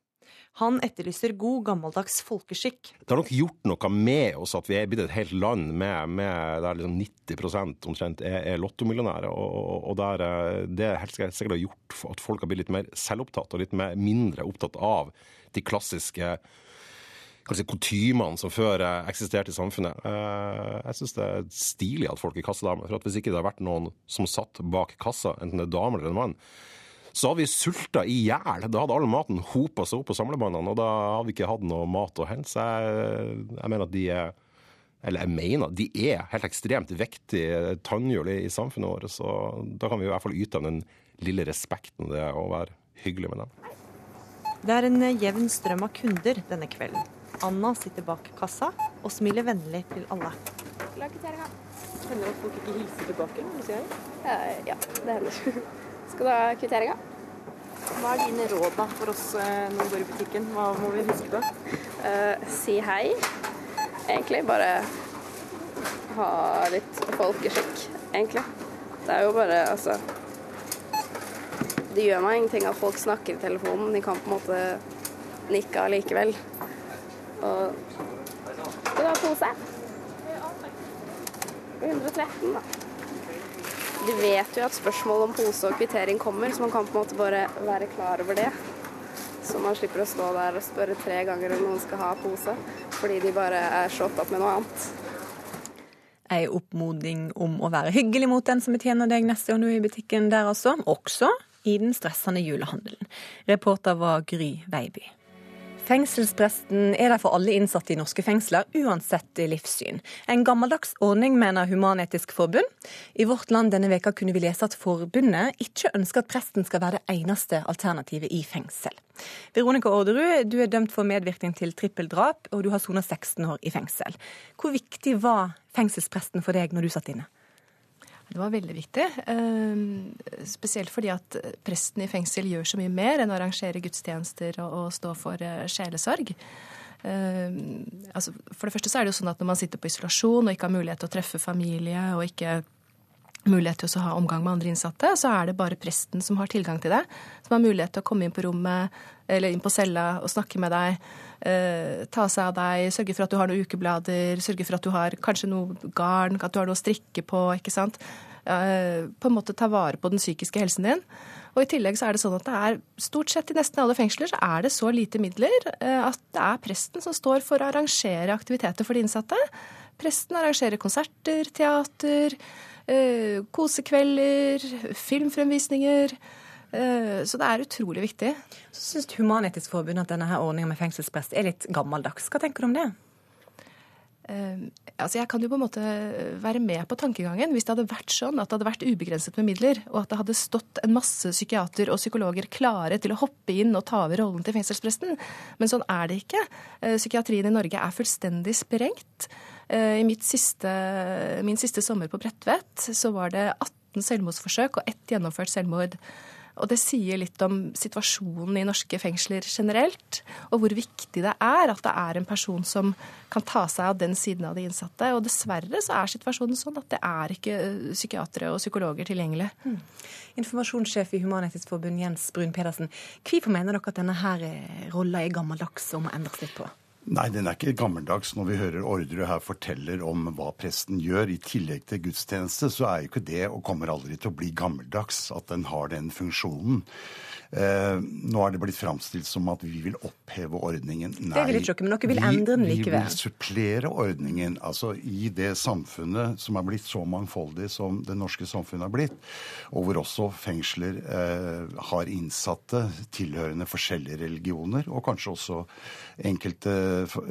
Han etterlyser god, gammeldags folkeskikk. Det har nok gjort noe med oss at vi er blitt et helt land med, med der liksom 90% omtrent er, er lottomillionærer. Og, og der, eh, det helt sikkert har gjort at folk har blitt litt mer selvopptatt og litt mer, mindre opptatt av de klassiske kanskje kutymene som før eh, eksisterte i samfunnet. Eh, jeg syns det er stilig at folk er kassadamer. For hvis ikke det har vært noen som satt bak kassa, enten det er dame eller en mann, så hadde vi sulta i hjel. Da hadde all maten hopa seg opp på samlebåndene, og da hadde vi ikke hatt noe mat å hente. Så jeg, jeg mener at de er eller jeg mener de er helt ekstremt viktige tannhjul i, samfunnet vårt. Så da kan vi i hvert fall yte dem den lille respekten det er å være hyggelig med dem. Det er en jevn strøm av kunder denne kvelden. Anna sitter bak kassa og smiler vennlig til alle. Hender det at folk ikke hilser tilbake sier hei? Ja, det hender. Skal du ha kvitteringa? Hva er dine råd da for oss eh, når vi går i butikken? Hva må vi huske på? Uh, si hei. Egentlig bare ha litt folkeskikk, egentlig. Det er jo bare, altså Det gjør meg ingenting at folk snakker i telefonen. De kan på en måte nikke allikevel. Og Skal du ha pose? 113, da. De vet jo at spørsmål om pose og kvittering kommer, så man kan på en måte bare være klar over det. Så man slipper å stå der og spørre tre ganger om noen skal ha pose, fordi de bare er så opptatt med noe annet. Ei oppmoding om å være hyggelig mot den som betjener deg neste gang du er i butikken der, altså. Også i den stressende julehandelen. Reporter var Gry Veiby. Fengselspresten er der for alle innsatte i norske fengsler, uansett livssyn. En gammeldags ordning, mener Human-Etisk Forbund. I Vårt Land denne veka kunne vi lese at forbundet ikke ønsker at presten skal være det eneste alternativet i fengsel. Veronica Orderud, du er dømt for medvirkning til trippeldrap, og du har sona 16 år i fengsel. Hvor viktig var fengselspresten for deg når du satt inne? Det var veldig viktig. Ehm, spesielt fordi at presten i fengsel gjør så mye mer enn å arrangere gudstjenester og, stå for eh, sjelesorg. Ehm, altså, for det første så er det jo sånn at når man sitter på isolasjon og ikke har mulighet til å treffe familie og ikke mulighet til å ha omgang med andre innsatte, så er det bare presten som har tilgang til det. Som har mulighet til å komme inn på rommet eller inn på cella og snakke med deg. Eh, ta seg av deg, sørge for at du har noen ukeblader, sørge for at du har kanskje noe garn, at du har noe å strikke på. ikke sant? Eh, på en måte ta vare på den psykiske helsen din. Og i tillegg så er det sånn at det er stort sett i nesten alle fengsler så er det så lite midler eh, at det er presten som står for å arrangere aktiviteter for de innsatte. Presten arrangerer konserter, teater, kosekvelder, filmfremvisninger. Eh, så det er utrolig viktig. Så syns Human-Etisk Forbund at denne ordninga med fengselsprest er litt gammeldags. Hva tenker du om det? Uh, altså jeg kan jo på en måte være med på tankegangen hvis det hadde vært sånn at det hadde vært ubegrenset med midler, og at det hadde stått en masse psykiater og psykologer klare til å hoppe inn og ta over rollen til fengselspresten. Men sånn er det ikke. Uh, psykiatrien i Norge er fullstendig sprengt. Uh, I siste, min siste sommer på Bredtvet så var det 18 selvmordsforsøk og ett gjennomført selvmord. Og det sier litt om situasjonen i norske fengsler generelt, og hvor viktig det er at det er en person som kan ta seg av den siden av de innsatte. Og dessverre så er situasjonen sånn at det er ikke eh, psykiatere og psykologer tilgjengelig. Mm. Informasjonssjef i Human-Etisk Forbund Jens Brun Pedersen, hvorfor mener dere at denne her eh, rolla er gammeldags og må endres litt på? Nei, den er ikke gammeldags. Når vi hører Orderud her forteller om hva presten gjør, i tillegg til gudstjeneste, så er jo ikke det, og kommer aldri til å bli gammeldags, at den har den funksjonen. Eh, nå er det blitt framstilt som at vi vil oppheve ordningen. Nei, det vil ikke dere, men dere vil endre den likevel. Vi vil supplere ordningen. Altså i det samfunnet som er blitt så mangfoldig som det norske samfunnet har blitt, og hvor også fengsler eh, har innsatte tilhørende forskjellige religioner, og kanskje også enkelte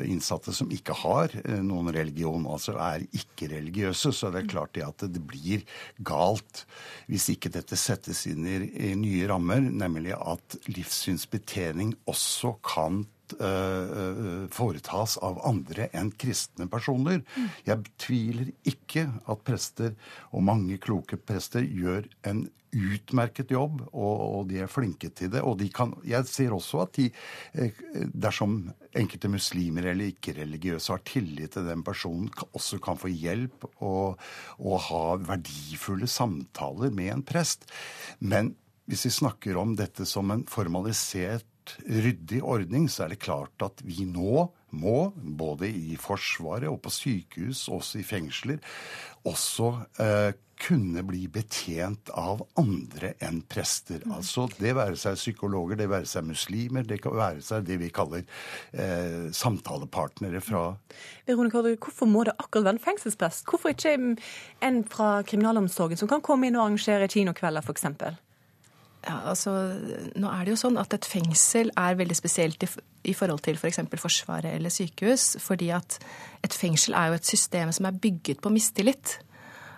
innsatte som ikke har eh, noen religion, altså er ikke-religiøse. Så det er klart det at det blir galt hvis ikke dette settes inn i, i nye rammer, nemlig at livssynsbetjening også kan uh, foretas av andre enn kristne personer. Mm. Jeg tviler ikke at prester, og mange kloke prester, gjør en utmerket jobb, og, og de er flinke til det. Og de kan, jeg ser også at de, eh, dersom enkelte muslimer eller ikke-religiøse har tillit til den personen, også kan få hjelp og, og ha verdifulle samtaler med en prest. Men hvis vi snakker om dette som en formalisert ryddig ordning, så er det klart at vi nå må, både i Forsvaret og på sykehus, også i fengsler, også eh, kunne bli betjent av andre enn prester. Altså det være seg psykologer, det være seg muslimer, det kan være seg det vi kaller eh, samtalepartnere fra Veronica, Hvorfor må det akkurat være en fengselsprest? Hvorfor ikke en fra kriminalomsorgen som kan komme inn og arrangere kinokvelder, f.eks.? Ja, altså, nå er det jo sånn at Et fengsel er veldig spesielt i, i forhold til f.eks. For Forsvaret eller sykehus. fordi at et fengsel er jo et system som er bygget på mistillit.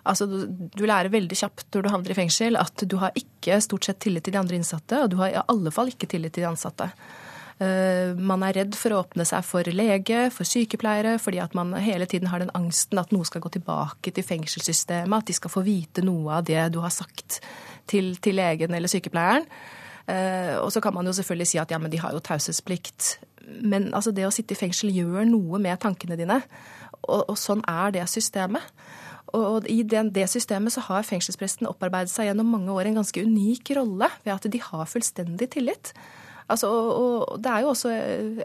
Altså, du, du, lærer veldig kjapt når du havner i fengsel at du har ikke stort sett tillit til de andre innsatte, og du har i alle fall ikke tillit til de ansatte. Uh, man er redd for å åpne seg for lege, for sykepleiere, fordi at man hele tiden har den angsten at noe skal gå tilbake til fengselssystemet, at de skal få vite noe av det du har sagt til, til legen eller sykepleieren. Uh, og så kan man jo selvfølgelig si at ja, men de har jo taushetsplikt. Men altså, det å sitte i fengsel gjør noe med tankene dine. Og, og sånn er det systemet. Og I det systemet så har fengselspresten opparbeidet seg gjennom mange år en ganske unik rolle ved at de har fullstendig tillit. Altså, og Det er jo også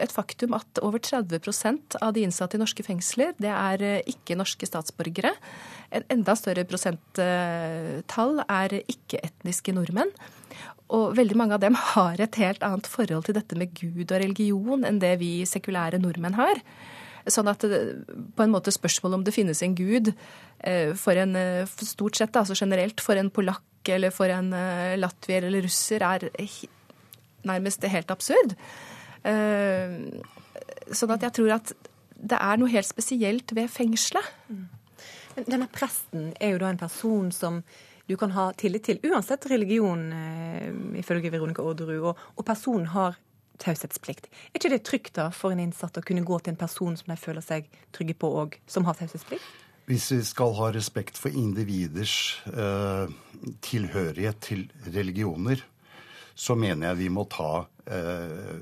et faktum at over 30% av de innsatte i norske fengsler det er eh, ikke norske statsborgere. En enda større prosenttall er ikke-etniske nordmenn. Og veldig mange av dem <laughs> har et helt annet forhold til dette med Gud og religion enn det vi sekulære nordmenn har. Sånn at på en måte spørsmålet om det finnes en gud eh, for en eh, stort sett, altså generelt, for en polakk eller for en eh, latvier eller russer, er nærmest helt absurd. Sånn at jeg tror at det er noe helt spesielt ved fengselet. Men denne presten er jo da en person som du kan ha tillit til, uansett religion, ifølge Veronica Orderud. Og, og personen har taushetsplikt. Er ikke det trygt da for en innsatt å kunne gå til en person som de føler seg trygge på, og som har taushetsplikt? Hvis vi skal ha respekt for individers eh, tilhørighet til religioner, så mener jeg vi må ta eh,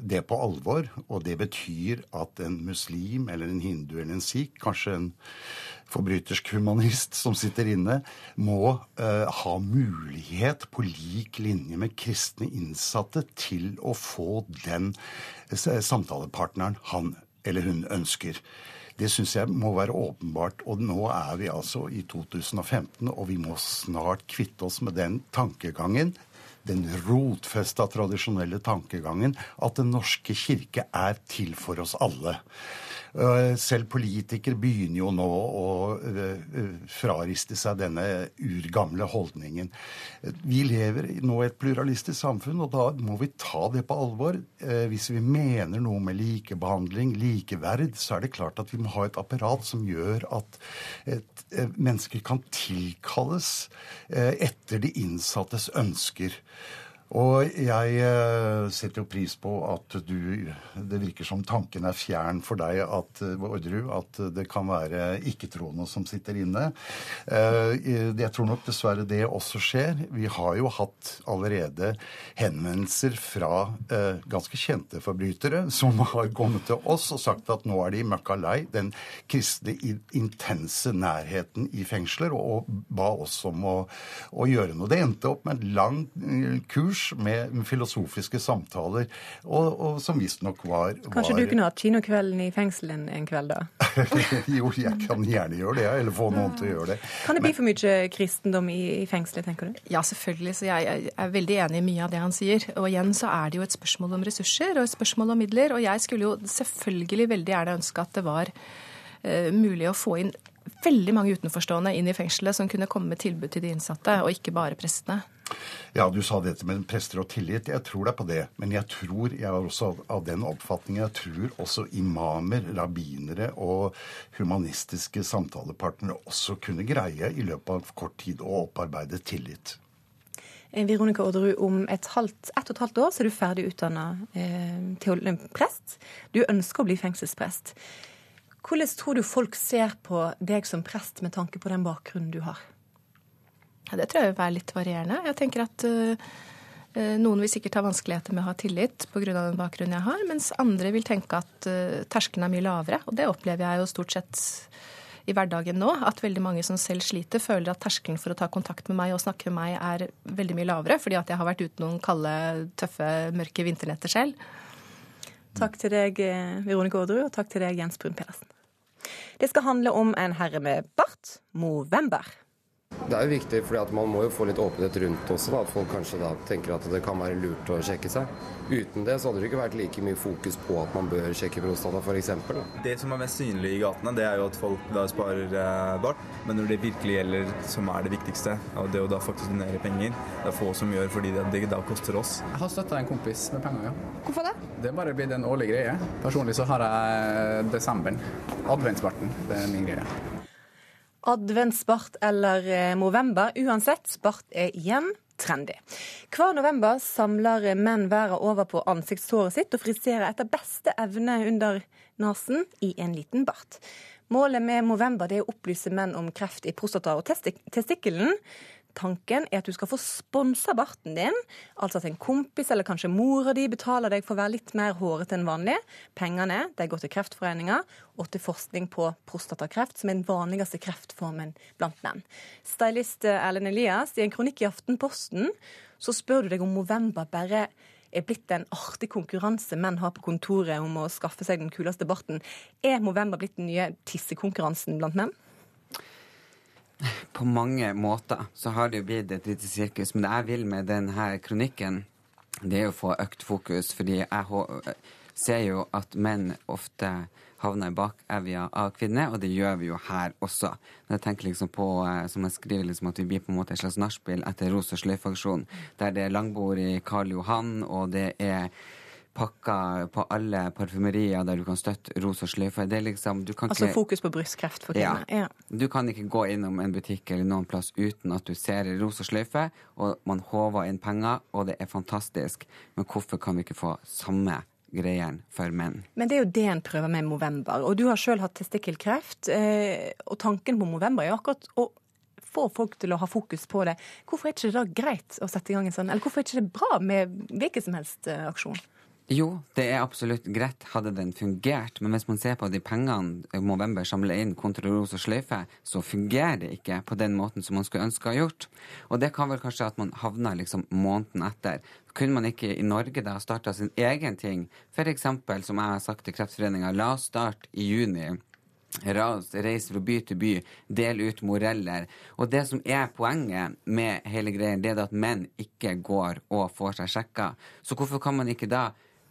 det på alvor. Og det betyr at en muslim eller en hindu eller en sikh, kanskje en forbrytersk humanist som sitter inne, må eh, ha mulighet på lik linje med kristne innsatte til å få den samtalepartneren han eller hun ønsker. Det syns jeg må være åpenbart. Og nå er vi altså i 2015, og vi må snart kvitte oss med den tankegangen den rotfesta tradisjonelle tankegangen at Den norske kirke er til for oss alle. Eh, selv politikere begynner jo nå å eh, frariste seg denne urgamle holdningen. Vi lever nå i et pluralistisk samfunn, og da må vi ta det på alvor. Eh, hvis vi mener noe med likebehandling, likeverd, så er det klart at vi må ha et apparat som gjør at mennesker kan tilkalles etter de innsattes ønsker. Og jeg eh, setter jo pris på at du Det virker som tanken er fjern for deg at, eh, Orderud, at det kan være ikke-troende som sitter inne. Eh, jeg tror nok dessverre det også skjer. Vi har jo hatt allerede henvendelser fra ganske kjente forbrytere som <laughs> har kommet til oss og sagt at nå er de møkka lei den kristne intense nærheten i fengsler, og ba oss om å, å gjøre noe. Det endte opp med en lang kurs kurs med filosofiske samtaler, og, og som visstnok var, var Kanskje du kunne hatt kinokvelden i fengsel en kveld, da? <laughs> jo, jeg kan gjerne gjøre det, eller få noen til å gjøre det. Kan det bli for mye kristendom i, i fengselet, tenker du? Ja, selvfølgelig. Så jeg, jeg er veldig enig i mye av det han sier. Og igjen så er det jo et spørsmål om ressurser og et spørsmål om midler. Og jeg skulle jo selvfølgelig veldig gjerne ønske at det var uh, mulig å få inn veldig mange utenforstående inn i fengselet som kunne komme med tilbud til de innsatte, og ikke bare prestene. Ja, du sa dette med prester og tillit. Jeg tror deg på det. Men jeg tror, jeg er også av den oppfatningen, jeg tror også imamer, rabbinere og humanistiske samtalepartnere også kunne greie i løpet av kort tid å opparbeide tillit. Eh, Veronica Orderud, om et, halvt, ett og et halvt år så er du ferdig utdanna eh, prest. Du ønsker å bli fengselsprest. Hvordan tror du folk ser på deg som prest med tanke på den bakgrunnen du har? Ja, det tror jeg vil være litt varierende. Jeg tenker at uh, noen vil sikkert ha vanskeligheter med å ha tillit pga. den bakgrunnen jeg har, mens andre vil tenke at uh, terskelen er mye lavere. Og det opplever jeg jo stort sett i hverdagen nå. At veldig mange som selv sliter, føler at terskelen for å ta kontakt med meg og snakke med meg er veldig mye lavere, fordi at jeg har vært ute noen kalde, tøffe, mørke vinternetter selv. Takk til deg, Veronica Aarderud, og takk til deg, Jens Brun Pedersen. Det skal handle om en herre med bart, Movember. Det er jo viktig, for man må jo få litt åpenhet rundt også. Da. At folk kanskje da tenker at det kan være lurt å sjekke seg. Uten det så hadde det ikke vært like mye fokus på at man bør sjekke prostata f.eks. Det som er mest synlig i gatene, det er jo at folk da sparer eh, bart. Men når det virkelig gjelder, som er det viktigste, og det å da faktisk donere penger, det er få som gjør fordi det, det da koster oss. Jeg har støtta en kompis med penger, ja. Hvorfor det? Det er bare blitt en årlig greie. Personlig så har jeg desemberen. Adventsbarten. Det er min greie. Adventsbart eller Movember, uansett, spart er igjen trendy. Hver november samler menn været over på ansiktshåret sitt og friserer etter beste evne under nesen i en liten bart. Målet med Movember er å opplyse menn om kreft i prostata og testikkelen. Tanken er at du skal få sponsa barten din, altså at en kompis eller kanskje mora di betaler deg for å være litt mer hårete enn vanlig. Pengene de går til Kreftforeninga og til forskning på prostatakreft, som er den vanligste kreftformen blant menn. Stylist Erlend Elias, i en kronikk i Aftenposten så spør du deg om Movember bare er blitt en artig konkurranse menn har på kontoret om å skaffe seg den kuleste barten. Er Movember blitt den nye tissekonkurransen blant menn? <laughs> På mange måter så har det jo blitt et lite sirkus. Men det jeg vil med denne kronikken, det er å få økt fokus. Fordi jeg ser jo at menn ofte havner bak evja av kvinner, og det gjør vi jo her også. Når jeg tenker liksom på, som jeg skriver, liksom at vi blir på en måte et slags nachspiel etter Rosa sløyfe-aksjonen, der det er langbord i Karl Johan, og det er pakka på alle parfymerier der du kan støtte rosa sløyfe. Det er liksom, du kan altså ikke, fokus på brystkreft for kvinner? Ja. ja. Du kan ikke gå innom en butikk eller noen plass uten at du ser rosa sløyfe, og man håver inn penger, og det er fantastisk. Men hvorfor kan vi ikke få samme greien for menn? Men det er jo det en prøver med Movember. Og du har sjøl hatt testikkelkreft, og tanken på Movember er akkurat å få folk til å ha fokus på det. Hvorfor er ikke det da greit å sette i gang en sånn, eller hvorfor er ikke det bra med hvilken som helst aksjon? Jo, det er absolutt greit hadde den fungert, men hvis man ser på de pengene Movember samler inn kontra Ros og sløyfe, så fungerer det ikke på den måten som man skulle ønske å ha gjort. Og det kan vel kanskje at man havner liksom måneden etter. Kunne man ikke i Norge da starta sin egen ting? F.eks. som jeg har sagt til Kreftforeninga, la oss starte i juni. Reise fra by til by, del ut moreller. Og det som er poenget med hele greia, det er at menn ikke går og får seg sjekka. Så hvorfor kan man ikke da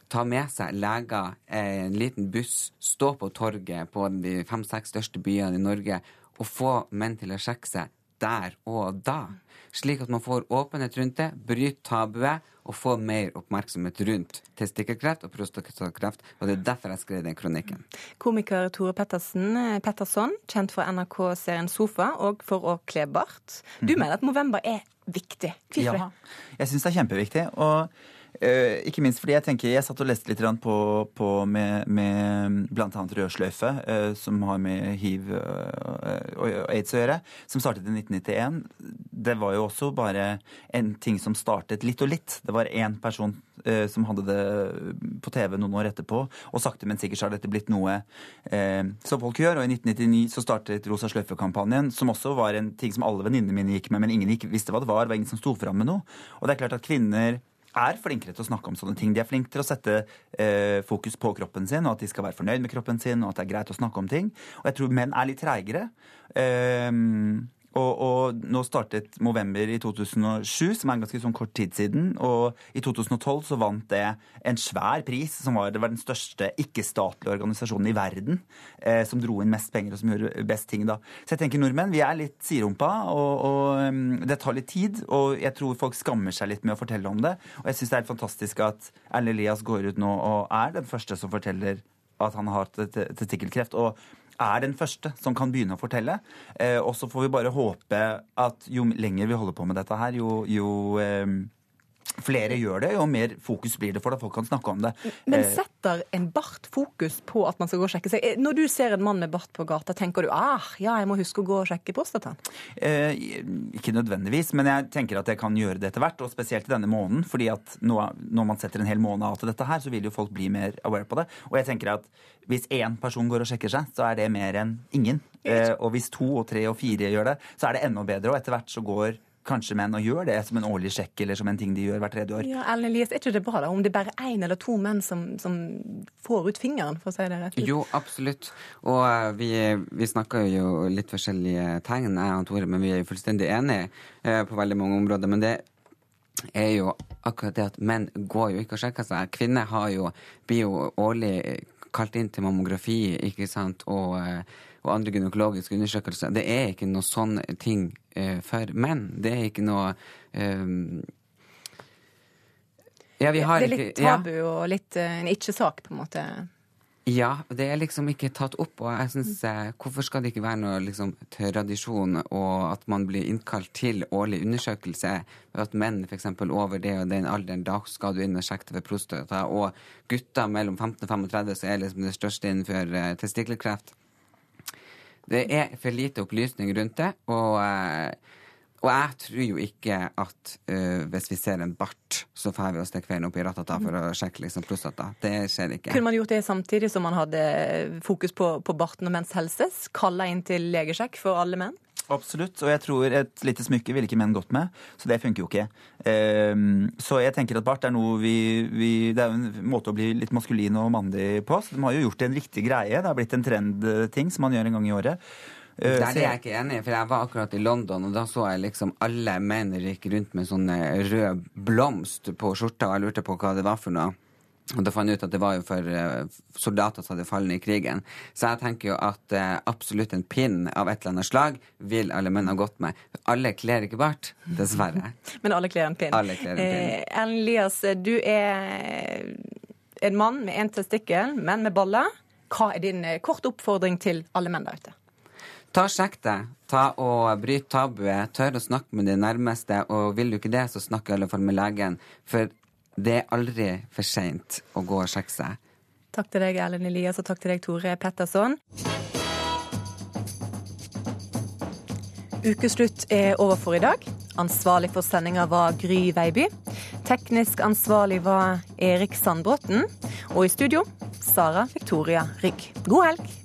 ta med seg leger, en liten buss, stå på torget på de fem-seks største byene i Norge og få menn til å sjekke seg der og da. Slik at man får åpenhet rundt det, bryter tabuet og får mer oppmerksomhet rundt testikkelkreft og prostatakreft. Og det er derfor jeg skrev den kronikken. Komiker Tore Pettersen, Petterson, kjent for NRK-serien Sofa og for å kle bart. Du mener at november er viktig. Hvorfor ja, jeg syns det er kjempeviktig. og Uh, ikke minst fordi jeg tenker, jeg satt og leste litt på, på med, med bl.a. Rødsløyfe, uh, som har med hiv uh, og aids å gjøre, som startet i 1991. Det var jo også bare en ting som startet litt og litt. Det var én person som hadde det på TV noen år etterpå, og sakte, men sikkert så har dette blitt noe som folk gjør. Og i 1999 så startet Rosa sløyfe-kampanjen, som også var en ting som alle venninnene mine gikk med, men ingen gikk, visste hva det var. Det var ingen som sto fram med noe. Og det er klart at kvinner er flinkere til å snakke om sånne ting. De er flinke til å sette eh, fokus på kroppen sin, og at de skal være fornøyd med kroppen sin, og at det er greit å snakke om ting. Og jeg tror menn er litt treigere. Eh, og, og, nå startet Movember i 2007, som er en ganske sånn kort tid siden. Og i 2012 så vant det en svær pris, som var, var den største ikke-statlige organisasjonen i verden. Eh, som dro inn mest penger og som gjorde best ting da. Så jeg tenker nordmenn, vi er litt siderumpa, og, og um, det tar litt tid. Og jeg tror folk skammer seg litt med å fortelle om det. Og jeg syns det er helt fantastisk at Erlend Elias går ut nå og er den første som forteller at han har testikkelkreft. Og er den første som kan begynne å fortelle. Eh, og så får vi bare håpe at jo lenger vi holder på med dette her, jo, jo eh, flere gjør det, jo mer fokus blir det for at Folk kan snakke om det. Men Eh, setter en bart fokus på at man skal gå og sjekke seg? Eh, Når du ser en mann med bart på gata, tenker du ah, ja, jeg må huske å gå og sjekke prostataen? Eh, ikke nødvendigvis, men jeg tenker at jeg kan gjøre det etter hvert. Og spesielt i denne måneden. fordi at nå, når man setter en hel måned av til dette her, så vil jo folk bli mer aware på det. Og jeg tenker at hvis én person går og sjekker seg, så er det mer enn ingen. Eh, og hvis to og tre og fire gjør det, så er det enda bedre. Og etter hvert så går kanskje menn å gjøre det som en årlig sjekk eller som en ting de gjør hvert tredje år. Ja, Ellen Elias, er ikke det bra da, om det er bare én eller to menn som, som får ut fingeren, for å si det rett ut? Jo, absolutt. Og eh, vi, vi snakker jo litt forskjellige tegn, jeg og Tore, men vi er jo fullstendig enige eh, på veldig mange områder. Men det er jo akkurat det at menn går jo ikke og sjekker seg. Kvinner har jo, blir jo årlig kalt inn til mammografi ikke sant? Og, eh, og andre gynekologiske undersøkelser. Det er ikke noe sånn ting for menn. Det er ikke noe eh, ja, vi har det er litt tabu ja. og litt eh, en ikke-sak, på en måte. Ja, det er liksom ikke tatt opp, og jeg synes, eh, hvorfor skal det ikke være noe liksom, tradisjon og at man blir innkalt til årlig undersøkelse? At menn f.eks. over det og den alderen, da skal du inn og sjekke for prostata. Og gutter mellom 15 og 35 så er liksom det største innenfor eh, testikkelkreft. Det er for lite opplysning rundt det, og, eh, og jeg tror jo ikke at uh, hvis vi ser en bart, så får vi oss til kvelden opp i ratata for å sjekke liksom prostata. Det skjer ikke. Kunne man gjort det samtidig som man hadde fokus på, på barten og menns helse? Kalla inn til legesjekk for alle menn? Absolutt, og jeg tror et lite smykke ville ikke menn gått med, så det funker jo ikke. Um, så jeg tenker at bart er noe vi, vi Det er en måte å bli litt maskulin og mandig på. Så de har jo gjort en riktig greie. Det har blitt en trendting som man gjør en gang i året. Uh, Der er jeg ikke enig, for jeg var akkurat i London, og da så jeg liksom alle menn gikk rundt med sånne rød blomst på skjorta, og jeg lurte på hva det var for noe. Og da fant jeg ut at det var jo for eh, soldater som hadde fallet i krigen. Så jeg tenker jo at eh, absolutt en pinn av et eller annet slag vil alle menn ha gått med. Alle kler ikke bart, dessverre. <laughs> Men alle kler en pinn. Alle kler en pinn. Eh, Ellen Elias, du er en mann med én testikkel, men med baller. Hva er din eh, kort oppfordring til alle menn der ute? Ta og Sjekk deg. Ta og Bryt tabuet. Tør å snakke med de nærmeste. Og vil du ikke det, så snakk i alle fall med legen. For det er aldri for seint å gå og sjekke seg. Takk til deg, Ellen Elias, og takk til deg, Tore Petterson. Ukeslutt er over for i dag. Ansvarlig for sendinga var Gry Veiby. Teknisk ansvarlig var Erik Sandbråten. Og i studio Sara Victoria Rygg. God helg!